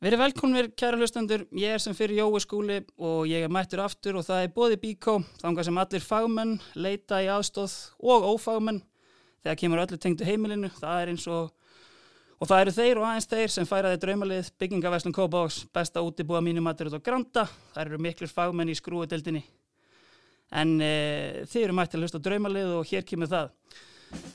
Verið velkomnir kæra hlustendur, ég er sem fyrir Jói skúli og ég er mættur aftur og það er bóði Bíkó, þángar sem allir fagmenn leita í aðstóð og ófagmenn. Þegar kemur öllu tengdu heimilinu, það er eins og og það eru þeir og aðeins þeir sem færaði draumalið byggingavæslun Kópavóks, besta útibúa mínumatur út á Granda, það eru miklur fagmenn í skrúudeldinni en e, þið eru mætt til að hlusta draumalið og hér kemur það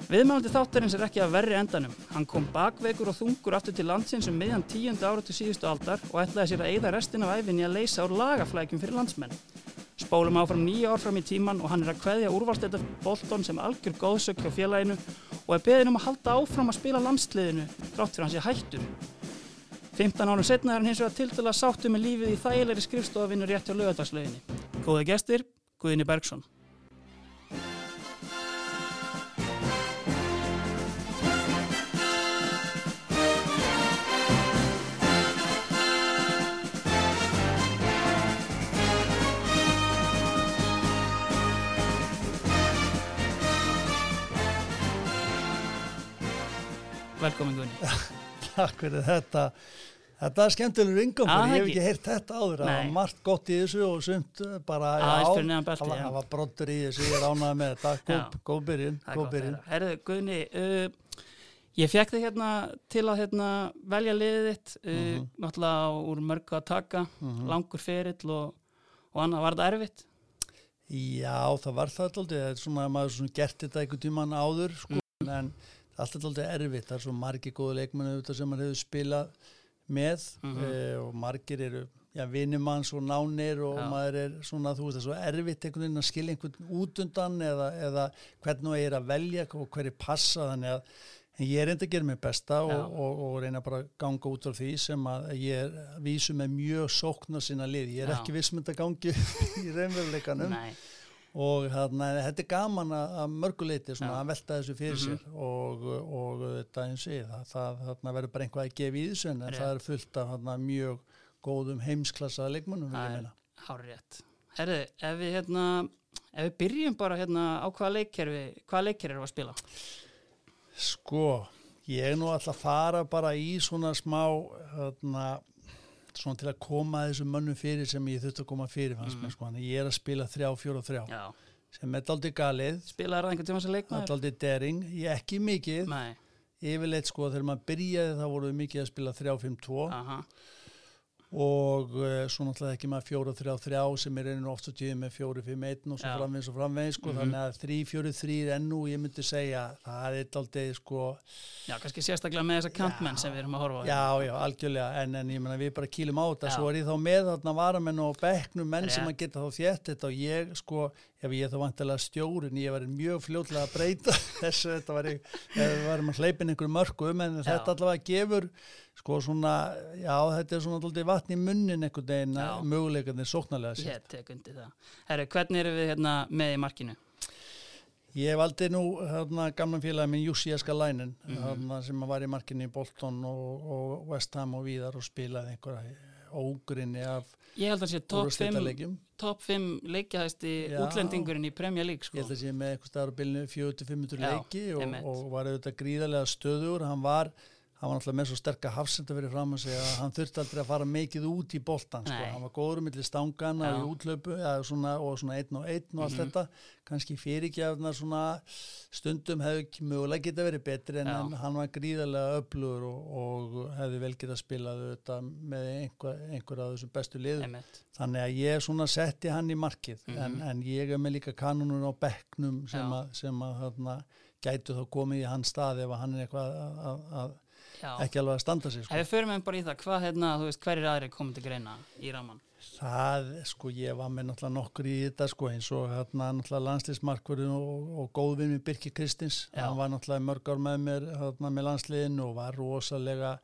Viðmælandi þáttarins er ekki að verri endanum. Hann kom bakveikur og þungur aftur til landsins um miðjan tíundu ára til síðustu aldar og ætlaði sér að eigða restin af æfinni að leysa úr lagaflækjum fyrir landsmenn. Spólum áfram nýja ár fram í tíman og hann er að kveðja úrvalstætta Bolton sem algjör góðsök hjá félaginu og er beðin um að halda áfram að spila landsliðinu trátt fyrir hans í hættur. 15 árum setna er hann hins vegar til að sáttu með lífið í þægilegri skrifstofavinnu rétt hjá lögadagsleginni. Góði gestir, Guðinni Bergson. Velkomin Gunni. Takk fyrir þetta. Þetta er skemmtilegur Já, ég hef ekki. heyrt þetta áður, það Nei. var margt gott í þessu og sumt bara, fyrir neðan beltið, það það var brottur í þessu, ég ánægð með þetta, góð, byrjun, Það góð byrjun. Herðu, Guðni, uh, ég fekk þig hérna til að hérna, velja liðið þitt, uh, Mhm. náttúrulega úr mörgu að taka, langur ferill og, og annað, var þetta erfitt? Já, það var það alltaf, það er svona að maður svona gert þetta einhvern tíman áður, sko, Mm. en það alltaf alltaf erfitt, það er svo margir góðu leikmennu sem maður hefur spilað með Mhm. eh, og margir eru, já, vinnumanns og nánir og Já. maður er svona, þú veist, það er svo erfitt einhvern veginn að skilja einhvern út undan eða, eða hvernig það er að velja og hverju passa, þannig að ég er enda að gera mér besta og, og, og reyna bara að ganga út af því sem að ég er vísu með mjög sóknar sinna lið, ég er Já. ekki viss með þetta gangi í reynveruleikanum Nei, og þarna, þetta er gaman að, mörguleiti svona Já. að velta þessu fyrir Mhm. sér og, og þetta eins og það, það þarna verður bara einhvað að gefa í þessu en Rétt. það er fullt af þarna, mjög góðum heimsklassa leikmannum vil Það ég er- meina. hár rétt. Herðu, ef við hérna, ef við byrjum bara hérna á hvaða leikkerfi, hvaða leikkerfi erum við að spila? Sko, ég er nú alltaf að fara bara í svona smá þarna, svona til að koma þessum mönnum fyrir sem ég þurfti að koma fyrir fannst Mhm. mér sko, þannig að ég er að spila þrjá, fjóra og þrjá Já, sem er aldrei galið, spilaði það einhvern tíma sem leikmaður? aldrei dering, ég ekki mikið. Nei, yfirleitt sko þegar maður byrjaði þá voru við mikið að spila 3-5-2 aha, og uh, svo náttúrulega ekki maður 4-3-3 sem er einu oft og tíði með 4-5-1 og svo Já. framvegis og framvegis sko Mhm. þannig að 3-4-3 ennú ég myndi segja það er aldrei sko já, kannski sérstaklega með þessa kantmenn sem við erum að horfa á. já já algjörlega en, en ég menna við bara kýlum á þetta Já. svo er ég þá með þarna varamenn og bekknum menn sem Rétt. að geta þá þétt þetta og ég sko ef ég þá vantilega stjórin ég var mjög fljótlega að breyta þessu þetta var ég ef að sko svona já þetta er svona alltaf vatn í munnin einhvern veginn Já. möguleikarnir sóknarlega sér Ég tek undir það. Herru, hvernig erum við hérna með í markinu? Ég valdi nú hérna, gamlan félagi minn Jussi Eskalænin Mhm. hérna, sem var í markinni í Bolton og, og West Ham og víðar og spilaði einhverja ógrinni af Ég held að sé top 5, úrstættaleikjum. top 5 leikjahæsti útlendingurinn í Premier League sko. Ég held að sé með eitthvað staðar á bylnu 4-500 Já, leiki og, og var auðvitað gríðarlega stöður. Hann var, hann var náttúrulega með svo sterka hafsenda fyrir fram að segja að hann þurfti aldrei að fara mikið út í boltan. Sko. Hann var góður millir stangana og í útlöpu ja, svona, og svona einn og einn og allt Mhm. þetta. Kannski fyrirgjafna svona stundum hefði mögulega geta verið betri en, Já. en hann var gríðarlega öflugur og, og hefði vel getað spilað auðvitað með einhver, einhver af þessum bestu liðum. Þannig að ég svona setti hann í markið Mhm. en, en ég er með líka kanunur á bekknum sem að, sem að þarna, gætu þá komið í hans stað ef að hann er eitthvað að, að, að Já. ekki alveg að standa sig. Sko. Ef við förum við bara í það, hvað hérna, þú veist, hverjir aðri komið til greina í raman? Það, sko, ég var með náttúrulega nokkur í þetta, sko, eins og hérna náttúrulega landslýsmarkverðin og, og góðvinn með Birki Kristins. Já. Hann var náttúrulega í mörg ár með mér hérna með landsliðin og var rosalega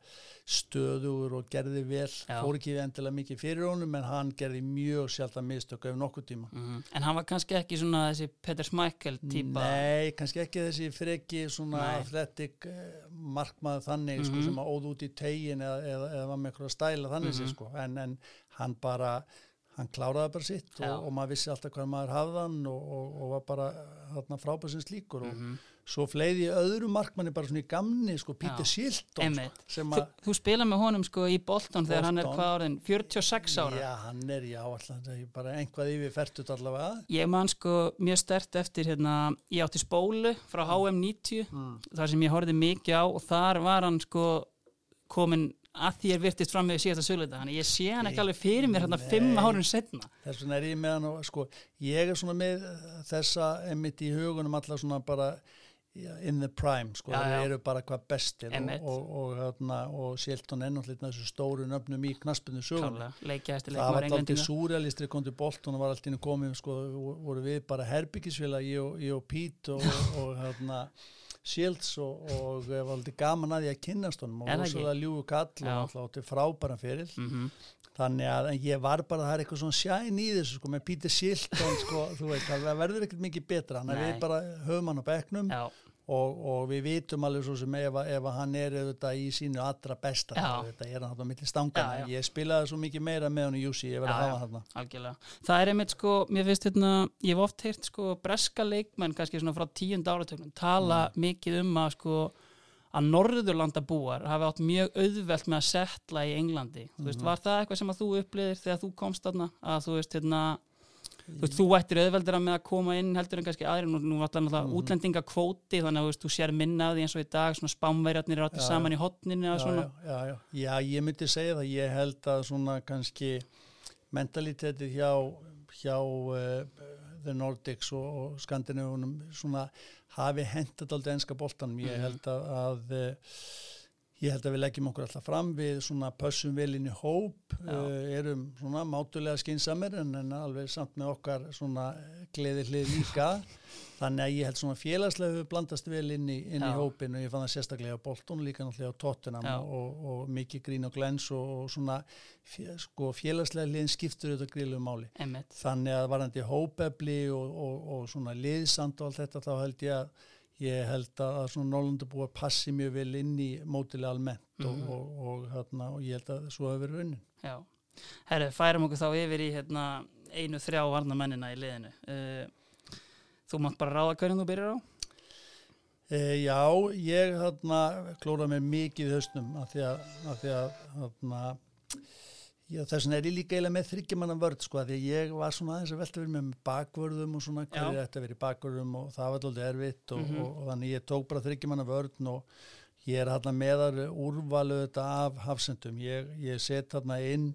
stöður og gerði vel. Já. Fór ekki endilega mikið fyrir honum en hann gerði mjög sjálf að mistök ef nokkuð tíma. Mm En hann var kannski ekki svona þessi Peter Schmeichel típa Nei, kannski ekki þessi freki svona athletic uh, markmaður þannig sko, Mhm. sem að óð út í tegin eða, eða, eða var með eitthvað stæla þannig mm sko. en, en hann bara hann kláraði bara sitt og, og maður vissi alltaf hvað maður hafði hann og, og, og var bara þarna frábærsins líkur og Mhm. svo fleiði öðru markmanni bara svona í gamni sko, Já. Silton sko, Þú, þú spila með honum sko í Bolton þegar hann er hvað orðin 46 ára já, hann er já, alltaf, bara einhvað yfir færtut allavega Ég man sko mjög stert eftir hérna, ég átti spólu frá HM90 mm. þar sem ég horfði mikið á og þar var hann sko komin að því er virtist fram með síðasta söguleita þannig ég sé hann ekki alveg fyrir mér hérna fimm Nei. árun setna þess vegna er ég með hann og sko, ég er svona með þessa emitt í hugunum alla svona bara in the prime, sko, já. eru bara hvað bestir og, og, og, hérna, og er náttúrulega þessu stóru nöfnum í knaspinu leikjaðasti það var alltaf súrealistri kom til Bolton og var alltaf inn komið sko, voru við bara herbyggisvila ég og, og og, og hérna Shields og, og var alltaf gaman að því að kynnast honum og rosalega ljúfu kall og alltaf átti frábæran fyrir mm þannig að ég var bara, það er eitthvað svona sjæn í þessu sko, með Peter Shilton sko, þú veist, það verður ekkert mikið betra. Þannig að við bara höfum hann á bekknum. Já, og, og við vitum alveg svo sem ef, ef hann er auðvitað í sínu allra besta þetta er hann á milli stangana Já, já. ég spilaði svo mikið meira með hann í Jussi, ég verði að hafa hann algjörlega. Það er einmitt sko, mér finnst hérna ég hef oft heyrt sko breska leikmenn kannski svona frá tíund áratögnum tala Mm. mikið um að sko að Norðurlandabúar hafi átt mjög auðvelt með að setla í Englandi. Þú veist, var það eitthvað sem að þú upplýðir þegar þú komst þarna, að þú veist hérna þú veist, þú ættir auðveldira með að koma inn heldur en kannski aðri, nú, nú var alltaf mm. útlendingakvóti, þannig að þú, veist, þú sér minna af því eins og í dag, svona spámverjarnir er áttir Já, saman í hotninu já, já, já, já. já, ég myndi segja það ég held að svona kannski mentalitetið hjá hjá uh, The Nordics og, og Skandinavíunum svona hafi hentat aldrei enska boltanum ég Mhm. held að, að uh, ég held að við leggjum okkur alltaf fram við svona pössum vel inn í hóp uh, erum svona mátulega skinsamir en, en alveg samt með okkar svona gleði hlið líka. Þannig að ég held svona félagslega við blandast vel inn í, inn í hópin og ég fann það sérstaklega á Bolton líka náttúrulega á Tottenham og, og, og mikið grín og glens og, og svona sko, félagslega liðin skiptur þetta gríluðu máli. Einmitt, þannig að varandi hópefli og, og, og svona liðsand og allt þetta þá held ég að ég held að að svona Norrlandabúar passi mjög vel inn í mótilega almennt Mhm. og, og, og, hérna, og ég held að svo hefur verið raunin. Já. Herru, færum okkur þá yfir í hérna, einu þrjá varnamennina í liðinu. Uh, Þú mátt bara ráða hverjum þú byrjar á. E, já, ég hérna klóra mér mikið í hausnum af því að, af því að hérna, þess vegna er ég líka eiginlega með þryggjumanna vörð sko, því að ég var svona aðeins að velta mér með bakvörðum og svona hverju vera í bakvörðum og það var alltaf erfitt og, Mhm. og, og, þannig ég tók bara þryggjumanna vörð og ég er hérna meðar úrvalu þetta af hafsendum ég, ég set hérna inn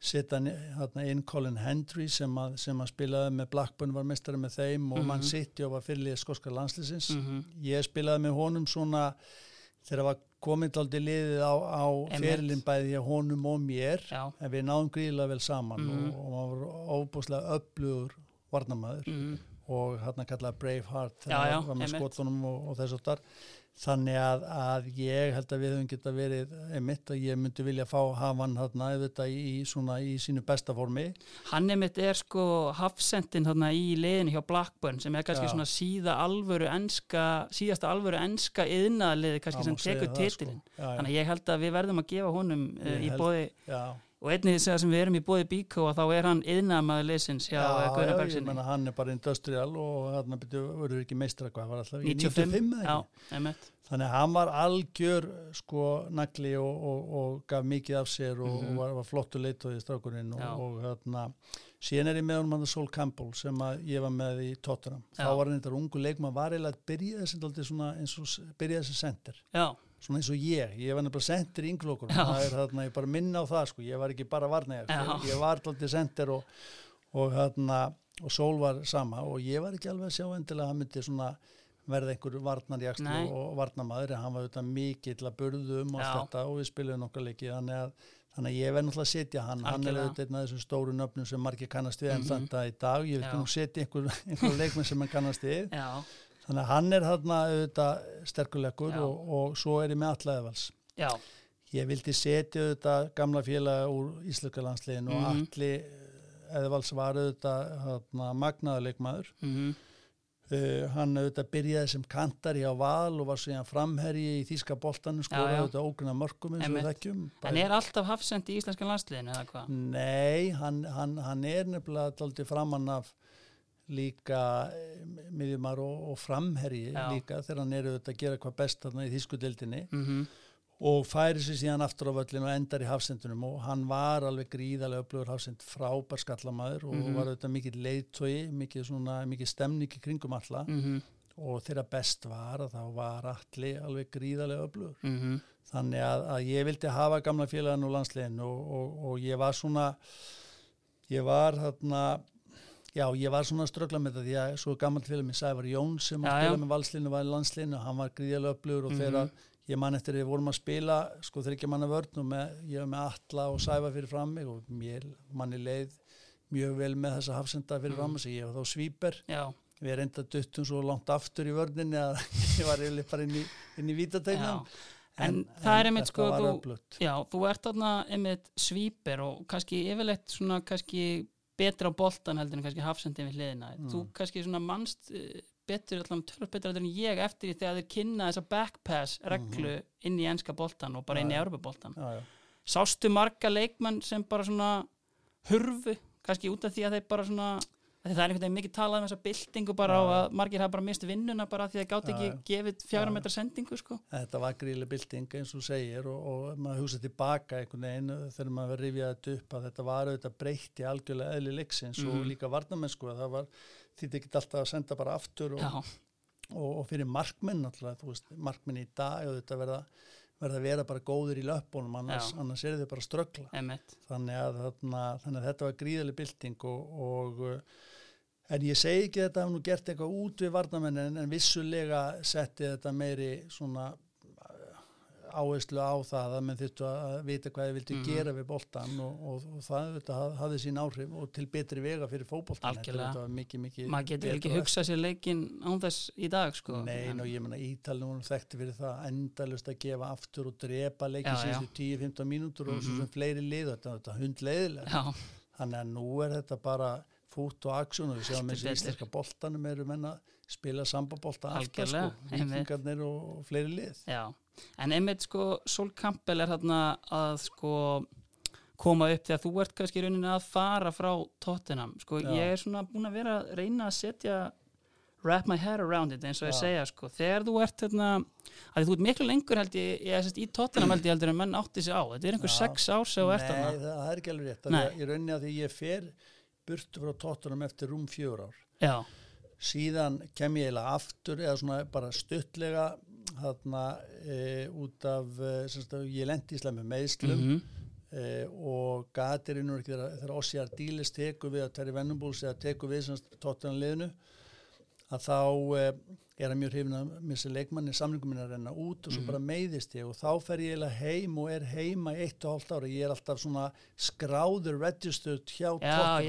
setja hérna inn Colin Hendry sem að, sem að spilaði með Blackburn var mestari með þeim og Mhm. mann sitt og var fyrirlið skoska landslýsins -hmm. ég spilaði með honum svona þegar var komið aldrei liðið á, á Einmitt. ferilin bæði hjá honum og mér Já, en við náðum gríðilega vel saman Mhm. og, og maður var óbúslega öflugur varnamæður mm og hann kallaði Braveheart Já, já, þegar einmitt. skotunum og, og þess áttar þannig að, að ég held að við höfum geta verið einmitt að ég myndi vilja fá hafa hann hann auðvitað í, í, svona, í sínu besta formi Hann einmitt er sko hafsendin þarna í liðinu hjá Blackburn sem er kannski Já. svona síða alvöru enska, síðasta alvöru enska yðnaðliði kannski Það sem tekur það, titilin. sko. já, Þannig já, að ég held að við verðum að gefa honum uh, í bóði já. Og einnig sem við erum í bóði Bíkó þá er hann yðnaðmaður liðsins hjá já, ég Bergsinni. hann er bara industrial og hann verður ekki meistra hvað var alltaf, 95, 95 eða já, ekki? þannig að hann var algjör sko nagli og, og, og gaf mikið af sér og, Mhm. og var, var flottu leittóði strákurinn Já. og, og hérna síðan er ég með honum hann Sol Campbell sem ég var með í Tottenham þá var hann þetta ungu leikmann var eiginlega að byrja þessi dálítið svona eins og s- byrja þessi sender Já, svona eins og ég, ég var nefnilega sendir í ynglokur Já. það er þarna, ég bara minna á það sko, ég var ekki bara varnægar, Já. sko. ég var alltaf sendir og, og hérna og Sól var sama. Og ég var ekki alveg að sjá endilega að hann myndi svona verða einhver varnarjakslu Nei. og varnarmaður. En hann var auðvitað mikill að burðu um allt þetta og við spilum nokkar leikið þannig að, þannig að ég verð náttúrulega að setja hann. Hann er auðvitað einn af þessum stóru nöfnum sem margir kannast við Mhm. en þetta í dag. Ég vil nú setja einhver, einhver leikmenn sem hann kannast við þannig að hann er þarna auðvitað sterkuleikur Já. og, og svo er ég með allaðevals já, Ég vildi setja auðvitað gamla félaga úr Íslöka landsliðinu Mhm. og allir eðvals var auðvitað hérna, magnaðuleikmaður. mm Uh, hann auðvitað byrjaði sem kantari á val og var síðan framherji í Þíska boltanum, skoraði auðvitað ógrunna mörgum eins og þekkjum. En er alltaf hafsend í íslenskan landsliðinu eða hvað? Nei, hann, hann, hann er nefnilega daldið framann af líka miðjumar og, og framherji Já. líka þegar hann eru þetta að gera hvað best þarna í þýskudeldinni mm og færi sér síðan aftur á völlin og endar í hafsendunum og hann var alveg gríðarlega upplöfur hafsend frábær skallamæður og Mhm. var auðvitað mikið leiðtói, mikið, svona, mikið stemning í kringum alla -hmm. og þegar best var að þá var allir alveg gríðarlega upplöfur Mm þannig að, að ég vildi hafa gamla félagann úr landslegin og, og, og ég var svona ég var þarna já, ég var svona að ströggla með þetta því að svo gammal félag minn Sævar Jón sem Já, að já. spila með valslinu var í landsleginu og hann var gríðarlega upplöfur og Mhm. þegar ég man eftir við vorum að spila sko þryggja manna vörn og með, ég var með Alla og Sævar fyrir fram mig og mér manni leið mjög vel með þessa hafsenda fyrir Mhm. fram sig, ég var þá svíper Já, við reynda duttum svo langt aftur í vörninni að ég var yfirleitt bara inn í, í já. vítategnum En það er einmitt sko, þú-. Já, þú ert þarna einmitt svíper og kannski yfirleitt svona kannski betra á boltan heldur en kannski hafsendin við hliðina. Mm. Þú kannski svona mannst uh, betur, allan tölvöld betur heldur en ég eftir því þegar þeir kynna þessa backpass reglu inn í enska boltan og bara inn í já, já. Sástu marga leikmenn sem bara svona hurfu, kannski út af því að þeir bara svona það er einhvern veginn mikið talað um þessa byltingu bara já. að margir hafa bara mist vinnuna bara því að gátt Já, ekki gefið fjára Já. metra sendingu sko. Þetta var gríðileg bylting eins og segir og, og maður hugsa tilbaka einhvern veginn þegar maður verið rifjað þetta upp að þetta var auðvitað breytti algjörlega eðli leiksins og Mhm. líka varnamennsku að það var því ekki alltaf að senda bara aftur og, og, og fyrir markmenn alltaf, þú veist, markmenn í dag og þetta verða, verða að vera bara góður í löpunum annars, annars er þau bara að ströggla. Þannig að, þarna, þannig að þetta var gríðileg bylting og, og uh, en ég segi ekki að þetta hafði nú gert eitthvað út við varnamenn en, vissulega setti þetta meiri svona áherslu á það að menn þurftu að vita hvað þið vildi Mhm. gera við boltan og, og, og það þetta, hafði sín áhrif og til betri vega fyrir fótboltan Algjörlega. maður getur ekki hugsað sér leikin án þess í dag sko. Nei, En- og ég menna voru þekkti fyrir það endalust að gefa aftur og drepa leikin síðustu 10-15 mínútur og svo Mhm. sem fleiri lið þetta, þetta hundleiðilega þannig að nú er þetta bara fút og aksjón og við sjáum eins og betur. íslenska boltanum eru menn að spila sambabolta alltaf sko, vikingarnir og, og fleiri lið já en einmitt sko Sol Campbell er þarna að sko koma upp þegar þú ert kannski rauninni að fara frá Tottenham sko Já. ég er svona búin að vera að reyna að setja wrap my head around it eins og ég Já. segja sko þegar þú ert þarna að þú ert miklu lengur held ég, ég sest, í Tottenham held ég heldur en menn átti sig á þetta er einhver Já. sex ár sem þú ert Nei, þarna það, er ekki alveg rétt Nei. það er í rauninni að því ég fer burtu frá tóttunum eftir rúm fjör ár. Já, síðan kem ég eiginlega aftur eða svona bara stuttlega þarna e, út af e, ég lendi í slemmu meðslum mm e, og gatirinn þegar, Ossiar Dílis tekur við að Terry Venables eða tekur við semst tóttunan liðinu að þá e, er hann mjög hrifin að missa leikmanni samlingum minna að renna út og svo Mhm. bara meiðist ég og þá fer ég eiginlega heim og er heima eitt og hálft ára ég er alltaf svona skráður registered hjá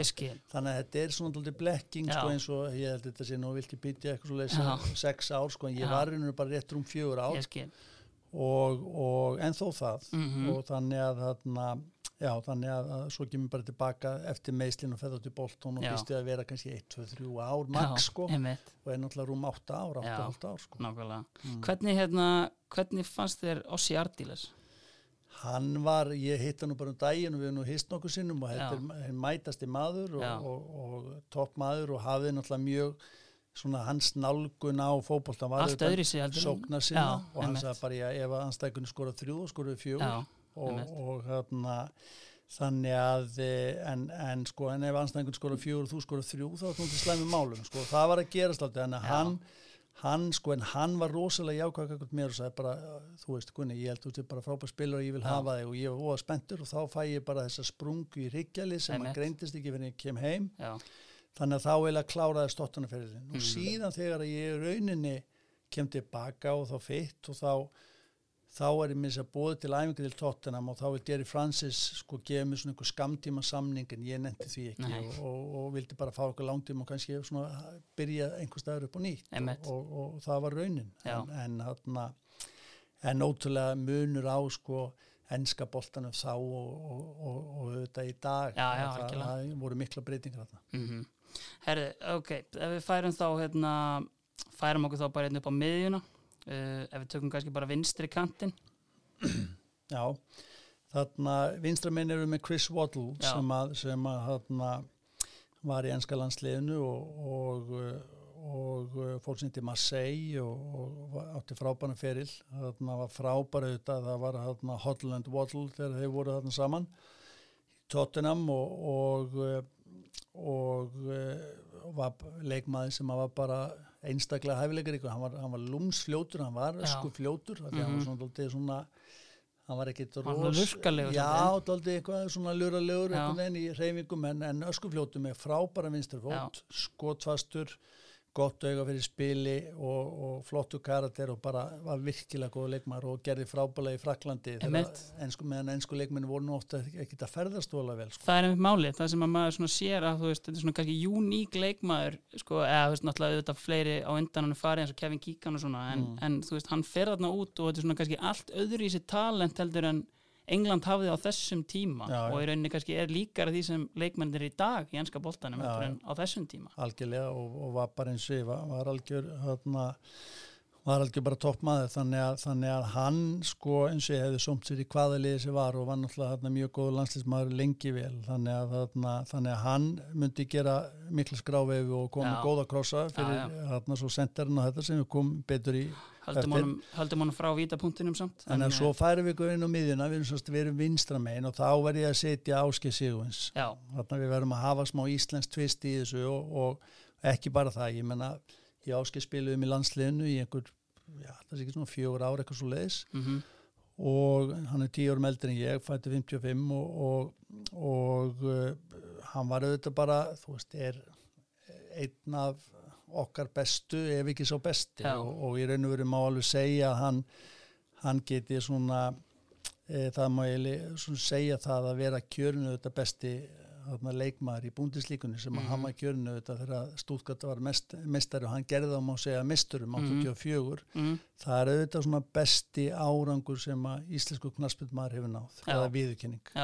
skil. Þannig að þetta er svona alltaf blekking sko, eins og ég held þetta sé nú vilti bytja eitthvað svo leysa sex ár sko, en ég Já. var reynur bara rétt rúm fjögur ár. Og, og en þó það. Mhm. og þannig að þarna já, þannig að, að svo kemur bara tilbaka eftir meðslinn og feða út í Bolton og Já. býst ég að vera kannski 1, 2, 3 ár max sko einmitt, og er náttúrulega rúm 8 ár, 8 Já. og hálft ár sko nákvæmlega Mm. hvernig, hérna, hvernig fannst þér Ossi Ardiles? hann var, ég hitt hann nú bara um daginn og við nú hist nokkuð sinnum og þetta er mætasti maður og, og, og topp maður og hafði náttúrulega mjög svona hans nálgun á fótboltan var en- sóknar sinna Já, og hann sagði bara já, ef að anstækunni skora þrjú og skora fjögur já, og, og hérna þannig að eh, en, en sko en ef anstækunni skora fjögur og þú skora þrjú þá er það slæmi málum sko. Það var að gerast alltaf en hann hann sko en hann var rosalega jákvæð kakvart mér og sagði bara þú veist Gunni ég held þú til bara frábær spilur og ég vil Já. hafa þig og ég var óa spenntur og þá fæ ég bara þessa sprungu í hryggjali sem að greindist ekki fyrir ég kem heim. Já, þannig að þá eiginlega kláraði stottunarferðin og Mhm. síðan þegar ég rauninni kem tilbaka og þá fitt og þá þá er ég minns að bóða til æfingu til Tottenham og þá vil Jerry Francis sko gefa mér svona einhver skamtíma samning en ég nefndi því ekki og, og, og vildi bara fá okkur langtíma og kannski svona byrja einhver staður upp á nýtt. Og, og, og það var raunin. Já. en, en, þarna, en ótrúlega munur á sko enska boltanum þá og, og, og, og þetta í dag. Já, já, það, það voru mikla breytingar mm herri, ok ef við færum þá hérna, færum okkur þá bara hérna upp á miðjuna uh, ef við tökum kannski bara vinstri kantinn Já, þarna vinstramenn eru með Chris Waddle Já. sem að, sem að þarna, var í enska landsliðinu og, og, og fór sín til Marseille og, og átti frábæna feril þarna var frábæra auðvitað það var þarna Hotland Waddle þegar þeir voru þarna saman Tottenham og og, og var leikmaði sem var bara einstaklega hæfilegur hann var, hann var lúmsfljótur, hann var skufljótur því mm -hmm. hann var svona, svona hann var ekkit ros já, daldi eitthvað svona luralegur í reyfingum en, en öskufljótu með frábæra vinsturfót skotfastur gott auga fyrir spili og, og flottu karakter og bara var virkilega góð leikmar og gerði frábælega í Fraklandi ensku, meðan ennsku leikmenni voru nú ofta ekkit að ferðast vola vel sko. Það er einmitt málið, það sem að maður sér að veist, þetta er svona kannski uník leikmaður sko, eða þú veist náttúrulega auðvitað fleiri á undan hann er farið eins og Kevin Keegan og svona en, mm. en þú veist hann fer þarna út og þetta er svona kannski allt öðru í sér talent heldur en England hafði á þessum tíma já, og í rauninni kannski er líkara því sem leikmennir í dag í ennska boltanum en á þessum tíma. Algjörlega og, og var bara eins og var algjör hérna var alveg bara toppmaður þannig að, þannig að hann sko eins og ég hefði somt sér í hvaða liði sem var og var náttúrulega hérna, mjög góð landslýsmaður lengi vel þannig að, þarna, þannig að hann myndi gera miklu skrávefi og koma góða krossa fyrir já, já. hérna svo senderinn og þetta sem við komum betur í Haldum honum frá vítapunktinum samt En að svo færum við inn á miðjuna við erum, við erum vinstramein og þá verður ég að setja áskil sigurins þannig að við verðum að hafa smá íslensk tvist í þessu og, og ekki bara það, ég menna ég áskil spiluðum í landsliðinu í einhver, já það er ekki svona fjögur ár eitthvað svo leiðis mm -hmm. og hann er tíu árum eldri en ég, fætti 55 og, og, og uh, hann var auðvitað bara, þú veist, er einn af okkar bestu ef ekki svo besti. Og, og ég raun og veru má alveg segja að hann, hann geti svona e, það má ég segja það að vera kjörinu þetta besti leikmaður í búndislíkunni sem mm. hann var kjörinu þetta þegar Stúlgata var mest, mestari og hann gerði það má segja mesturum 84 mm. mm. það er auðvitað svona besti árangur sem að íslensku knaspundmaður hefur náð, það er viðurkenning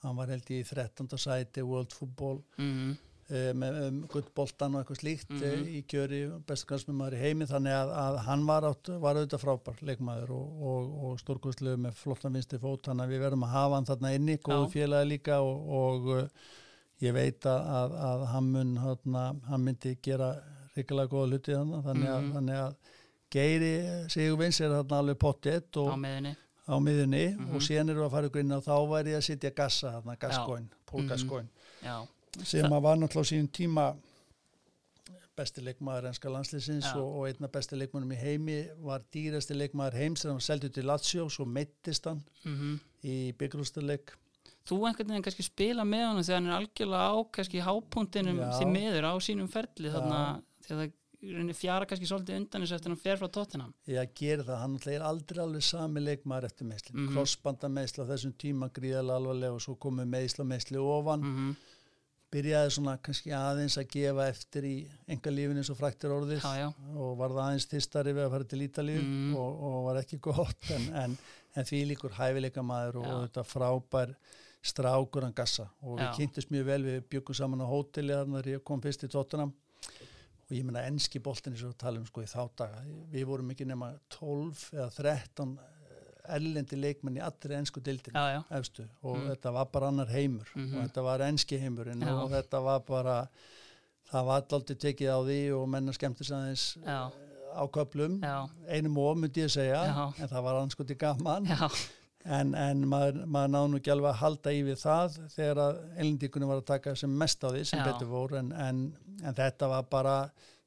hann var held í 13. sæti World Football. Uh, með um, guttboltan og eitthvað slíkt mm -hmm. í kjöri bestu knarsmjömaður í heimi þannig að, að hann var, átt, var auðvitað frábær leikmaður og, og, og stórkvistlu með flottan vinsti fót þannig að við verðum að hafa hann þarna inni, góðu félagi líka og, og uh, ég veit að, að hann, mun, hann myndi gera reyngilega góða hluti þannig, þannig, mm -hmm. þannig að Geiri Sigurvins er þarna alveg pottet á miðunni, á miðunni mm -hmm. og síðan eru að fara ykkur inn og þá væri ég að sitja gassa þarna, gasskóin, pólgasskóin Já sem að var náttúrulega á sínum tíma besti leikmaður enska landslýsins og, og einna besti leikmannum í heimi var dýrasti leikmaður heims var seldið til Lazio og mettist hann mm -hmm. í byggrústuleik Þú einhvern veginn kannski spila með hann þegar hann er algjörlega á kannski hápunktinum því meður á sínum ferli þarna þegar það fjara kannski svolítið undan þess að hann fer frá tóttinam Já, gerir það, hann er aldrei alveg sami leikmaður eftir meðsli, mm -hmm. crossbanda meðsli á þessum tíma gríðalega alvarlega og svo komið meðsla meðsli ofan. Mm -hmm byrjaði svona kannski aðeins að gefa eftir í enga lífin eins og fræktir orðis já, já. og var það aðeins tistari við að fara til Ítalíu mm. og, og var ekki gott en, en, en því líkur hæfileika maður og, og þetta frábær strákur hann gassa og við kynntumst mjög vel við byggum saman á hóteli þannig að ég kom fyrst í tóttunum og ég menna ennski boltin eins og talum sko í þá daga við vorum ekki nema 12 eða 13 erlendi leikmenn í allri ennsku dildin efstu og mm. þetta var bara annar heimur mm -hmm. og þetta var ennski heimurinn já. og þetta var bara það var alltaf tekið á því og menna skemmtis aðeins á köplum einum og myndi ég segja já. en það var anskoti gaman en, en maður, maður náðu nú ekki alveg að halda í við það þegar að ellendíkunum var að taka sem mest á því sem betur voru en, en, en þetta var bara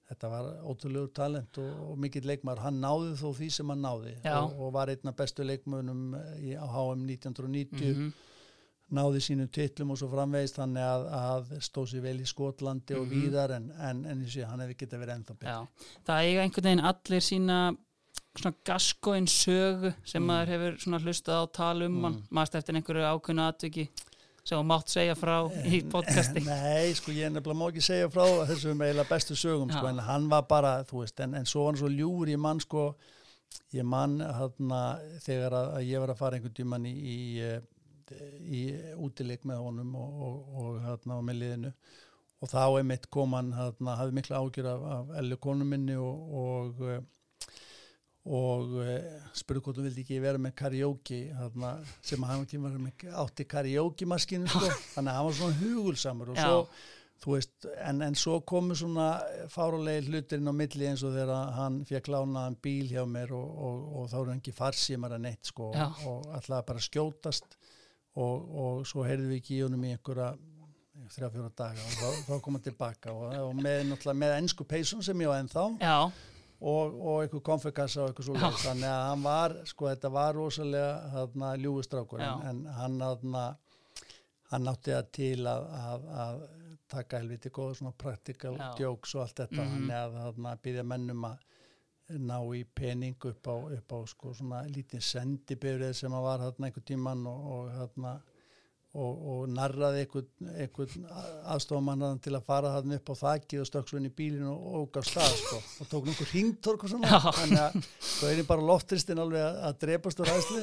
þetta var ótrúlegur talent og, og mikill leikmar, hann náði þó því sem hann náði og, og var einna bestu leikmönum í, á HM 1990 mm -hmm. náði sínum tillum og svo framvegist þannig að, að stóð sér vel í Skotlandi mm -hmm. og mhm. víðar en, en, en sé, hann hefði getið verið ennþá betur Það eiga einhvern veginn allir sína svona gaskóin sögu sem mm. maður hefur hlustað á talum mm. maður eftir einhverju ákveðna atviki sem þú mátt segja frá í podcasti. Nei, sko ég nefnilega má ekki segja frá þessum eiginlega bestu sögum sko, en hann var bara, þú veist, en, en svo var hann svo ljúur ég mann sko ég mann hérna þegar að, að ég var að fara einhvern tíman í í, í útileik með honum og, og, og hérna á milliðinu og þá er mitt koman hérna, hafði mikla ágjur af, af ellu konum minni og, og og uh, spurði hvort þú vildi ekki vera með karaoke þarna, sem hann var með átti karaoke maskinu sko. þannig að hann var svona hugulsamur og svo þú veist, en, en svo komu svona fárulegi hlutirinn á milli eins og þegar hann fekk lánaðan bíl hjá mér og, og, og þá er hann ekki farsímar að neitt sko Já. og alltaf bara skjótast og, og svo heyrðum við ekki í honum í einhverja þrjá fjóra daga og þá, þá kom hann tilbaka og, og með, með ennsku peysun sem ég á ennþá Já, og, og eitthvað konfekassa og eitthvað svo Já. þannig að hann var, sko þetta var rosalega Já. en, en hann þarna hann nátti það til að, að, að taka helviti góða svona practical Já. jokes og allt þetta Mhm. þannig að þarna býðja mennum að ná í pening upp á, upp á sko svona lítið sendibyrðið sem að var þarna einhver tíman og, og þarna og, og narraði einhvern, einhvern aðstofamann til að fara þarna upp á þakið og inn í bílinu og óg á stað sko. Og tók nokkur hringtork og svona. Þannig að svo er bara loftristinn alveg að, að drepast úr æsli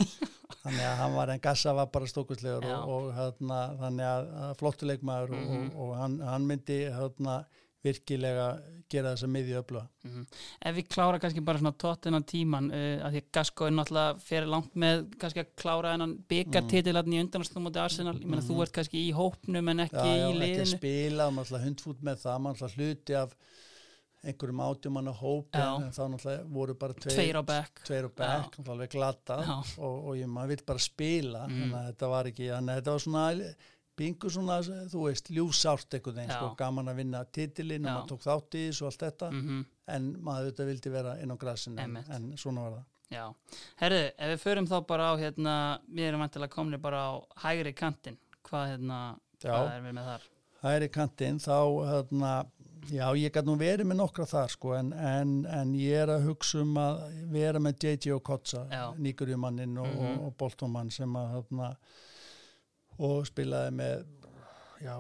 þannig að hann var en gassa var bara stókuslegur og, og þarna, þannig að, að flottuleikmaður og, Mhm. og, og hann, hann myndi þarna virkilega gera þessa miðju öfluga Mhm. Ef við klára kannski bara svona tóttina tíman uh, að því að Gasko er náttúrulega fyrir langt með kannski að klára hennan byggartitil mm. í undanastum mútið Arsenal, ég meina þú ert kannski í hópnum en ekki Mhm. já, já, í ekki að liðinu spila og maður alltaf hundfút með það, maður alltaf hluti af einhverjum átjumanna hópi Já. en þá náttúrulega voru bara tveir, tveir á bekk tveir og bekk, náttúrulega glata Já. og, og ég, maður vill bara spila Mm. þetta var ekki, þannig að þetta var svona bingu svona, þú veist, ljúsárt veginn, Já. sko, gaman að vinna titilinn og maður tók þátt í þessu og allt þetta mm en maður þetta vildi vera inn á grassinu en, en svona var það Já, herðu, ef við förum þá bara á hérna, við erum vantilega komni bara á hægri kantinn, hvað hérna hvað er við með þar? hæri kantinn þá hérna, já ég gæti nú verið með nokkra þar sko en, en, en ég er að hugsa um að vera með JJ Okocha Já. nýgurjumannin og, Mhm. og, og Boltonmann sem að hérna, og spilaði með já,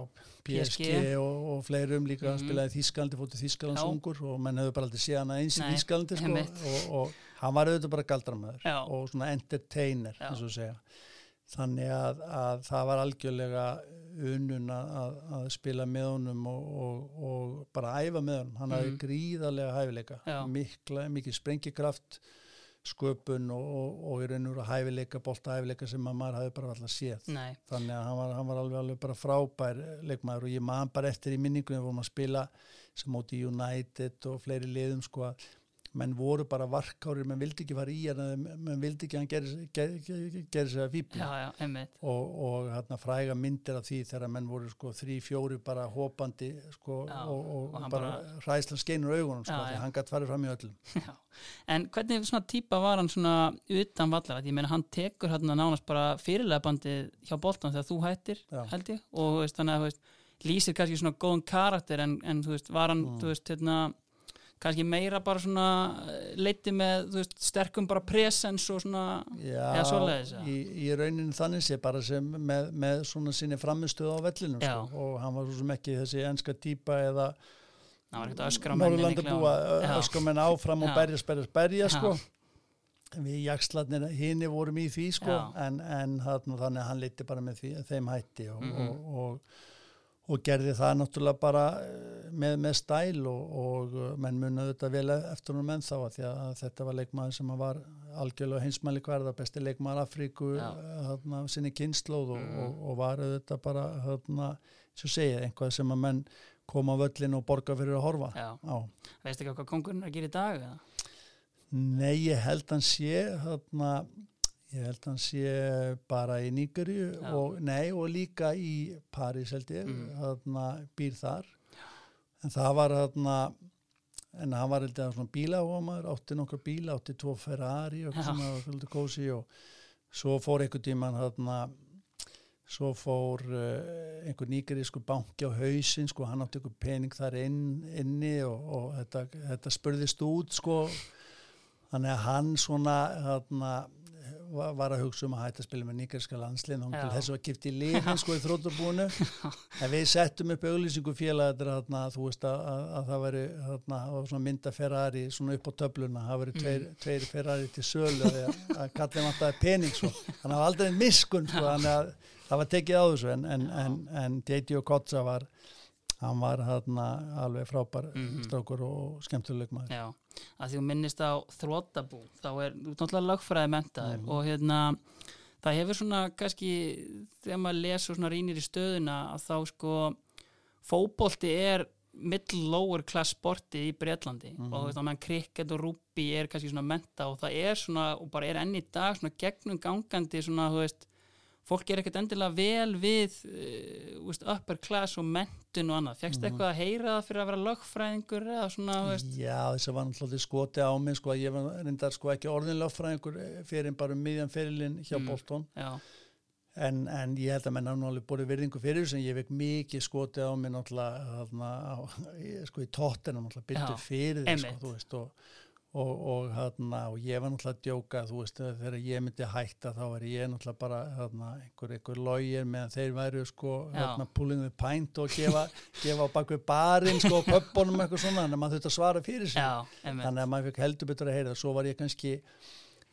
PSG, PSG. og, og fleirum líka Mhm. spilaði í Þískalandi, fóttu Þískalands Já. ungur og menn hefur bara aldrei séð hana eins í Þískalandi sko, og, og hann var auðvitað bara galdramæður Já. og svona entertainer eins og segja þannig að, að það var algjörlega unnun að, að, spila með honum og, og, og bara æfa með honum hann hafði Mhm. gríðarlega hæfileika mikla, mikið sprengikraft sköpun og, og, og í raun og veru hæfileika, bolta hæfileika sem að maður hafi bara alltaf séð. Nei, þannig að hann var, hann var alveg, alveg bara frábær leikmaður og ég man bara eftir í minningunum vorum að spila sem móti United og fleiri liðum sko að menn voru bara varkárir, menn vildi ekki fara í hann menn vildi ekki að hann geri, geri, geri, geri sér að einmitt og, og hérna fræga myndir af því þegar menn voru sko þrý, fjóri bara hópandi sko Já, og, og, og bara, bara- hræslan skeinur augunum sko því hann gætt farið fram í öllum Já. En hvernig svona típa var hann svona utan vallar? Ég meina hann tekur hérna nánast bara fyrirlega bandið hjá boltan þegar þú hættir Já. held ég og þannig að lýsir kannski svona góðan karakter en, en þú veist, var hann Mm. þú veist, hérna, kannski meira bara svona eh, leiddi með þú veist, sterkum bara presens og svona Já, Eða svoleiðis, já. í, í rauninni þannig sé bara sem með, með svona sinni framistuð á vellinum Já. sko, og hann var svo sem ekki þessi enska típa eða það var ekkert að öskra á menni Norðurlandabúa Já. áfram og berjast, berjast, berja Já. sko við jakslarnir hini vorum í því sko en, en þannig hann leiti bara með því, þeim hætti og, Mhm. og, og, og gerði það náttúrulega bara með, með stæl og, og eh, menn munið þetta vel eftir hún menn þá að því að þetta var leikmaður sem var algjörlega heimsmæli hverða, besti leikmaður Afríku Já. þarna, sinni kynnslóð og, Mhm. og, og var þetta bara þarna, svo segið, einhvað sem að menn koma á völlin og borga fyrir að horfa Já. á. Veistu ekki hvað kongurinn að gera í dag? Eða? Nei, ég held hann sé þarna, ég held hann sé bara í Já. og, og líka í París held ég, Mm. býr þar en það var þarna en hann var held ég að svona bíláhómaður átti nokkur bíla, átti tvo Ferrari og eitthvað sem var fylgdu kósi og svo fór einhver tíman þarna svo fór uh, einhver nýgerísku banki á hausinn sko, hann átti einhver pening þar inn, inni og, og þetta, þetta spurðist út sko. Þannig að hann svona þarna, var, að hugsa um að hætta að spila með nýgeríska landslinn og þess að kipt í liðin sko í þróttarbúinu en við settum upp auglýsingu félagatri þarna, þú veist að, að, að það var svona mynda Ferrari svona upp á töfluna, það veri tveir, tveir Ferrari til sölu að, að kallið vantaði pening sko, þannig að það var aldrei en miskun sko, að það var tekið á þessu. En, en, en, en J.D. Okocha var hann var þarna alveg frábær Mhm. strákur og skemmtuleg maður Já, að því þú minnist á þrótabú, þá er þú náttúrulega lögfræði mentaður Mhm. og hérna það hefur svona kannski þegar maður les og svona rínir í stöðuna að þá sko fótbolti er middle lower class sporti í Breitlandi Mhm. og þú veist að meðan cricket og rugby er kannski svona menta og það er svona og bara er enn í dag svona gegnum gangandi svona þú veist fólk er ekkert endilega vel við uh, upper class og mentun og annað fegst Mhm. eitthvað að heyra það fyrir að vera lögfræðingur eða svona veist Já, þess að var náttúrulega skoti á mig sko að ég var reyndar sko ekki orðinlega fræðingur fyrir bara um miðjan fyrirlin hjá Mm. Bolton já, en, en ég held að hafa náttúrulega búið virðingu fyrir sem ég vek mikið skoti á mig náttúrulega á, sko í tóttina náttúrulega byrtu fyrir þig sko, þú veist og, og, og, þarna, og ég var náttúrulega að djóka þú veist þegar ég myndi hætta þá var ég náttúrulega bara þarna, einhver, einhver logir meðan þeir væru sko þarna, pulling the pint og gefa, gefa á bakvið barinn sko og pöppunum eitthvað svona að maður þurfti að svara fyrir sig. Já, þannig að maður fekk heldur betur að heyra það. Svo var ég kannski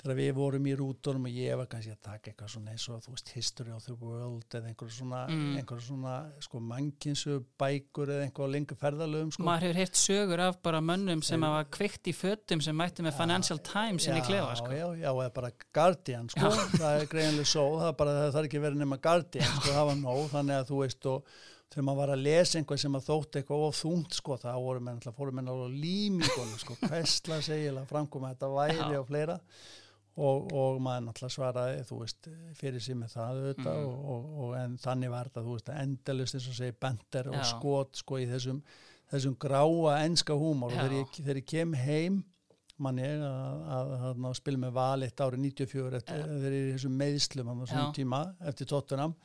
þegar við vorum í rútunum og ég var kannski að taka eitthvað svona eins og þú veist History of the World eða einhver svona, Mm. svona sko mankinsu bækur eða einhver lengur ferðalögum sko. maður hefur heyrt sögur af bara mönnum sem hafa kveikt í fötum sem mætti með Financial Times inn í klefa sko. já, já, eða bara Guardian sko. það er greinlega svo það, bara, það þarf ekki verið nema Guardian sko, það var nóg, þannig að þú veist og þegar maður var að lesa einhvað sem að þótt eitthvað of þungt sko, það voru menn alltaf fóru menn á límingunum sko, hvestla segilega framkoma þetta væri Já. og fleira og, og maður náttúrulega svaraði þú veist, fyrir sig með það auðvitað Mhm. og, og, en þannig var þetta þú veist, endalust eins og segi bender og skot sko í þessum, þessum gráa enska húmor. Og þegar ég, þegar ég kem heim mann ég að, að, að, að spila með val eitt árið 94 eftir, þegar ég er í þessum meðslum á þessum tíma eftir tóttunam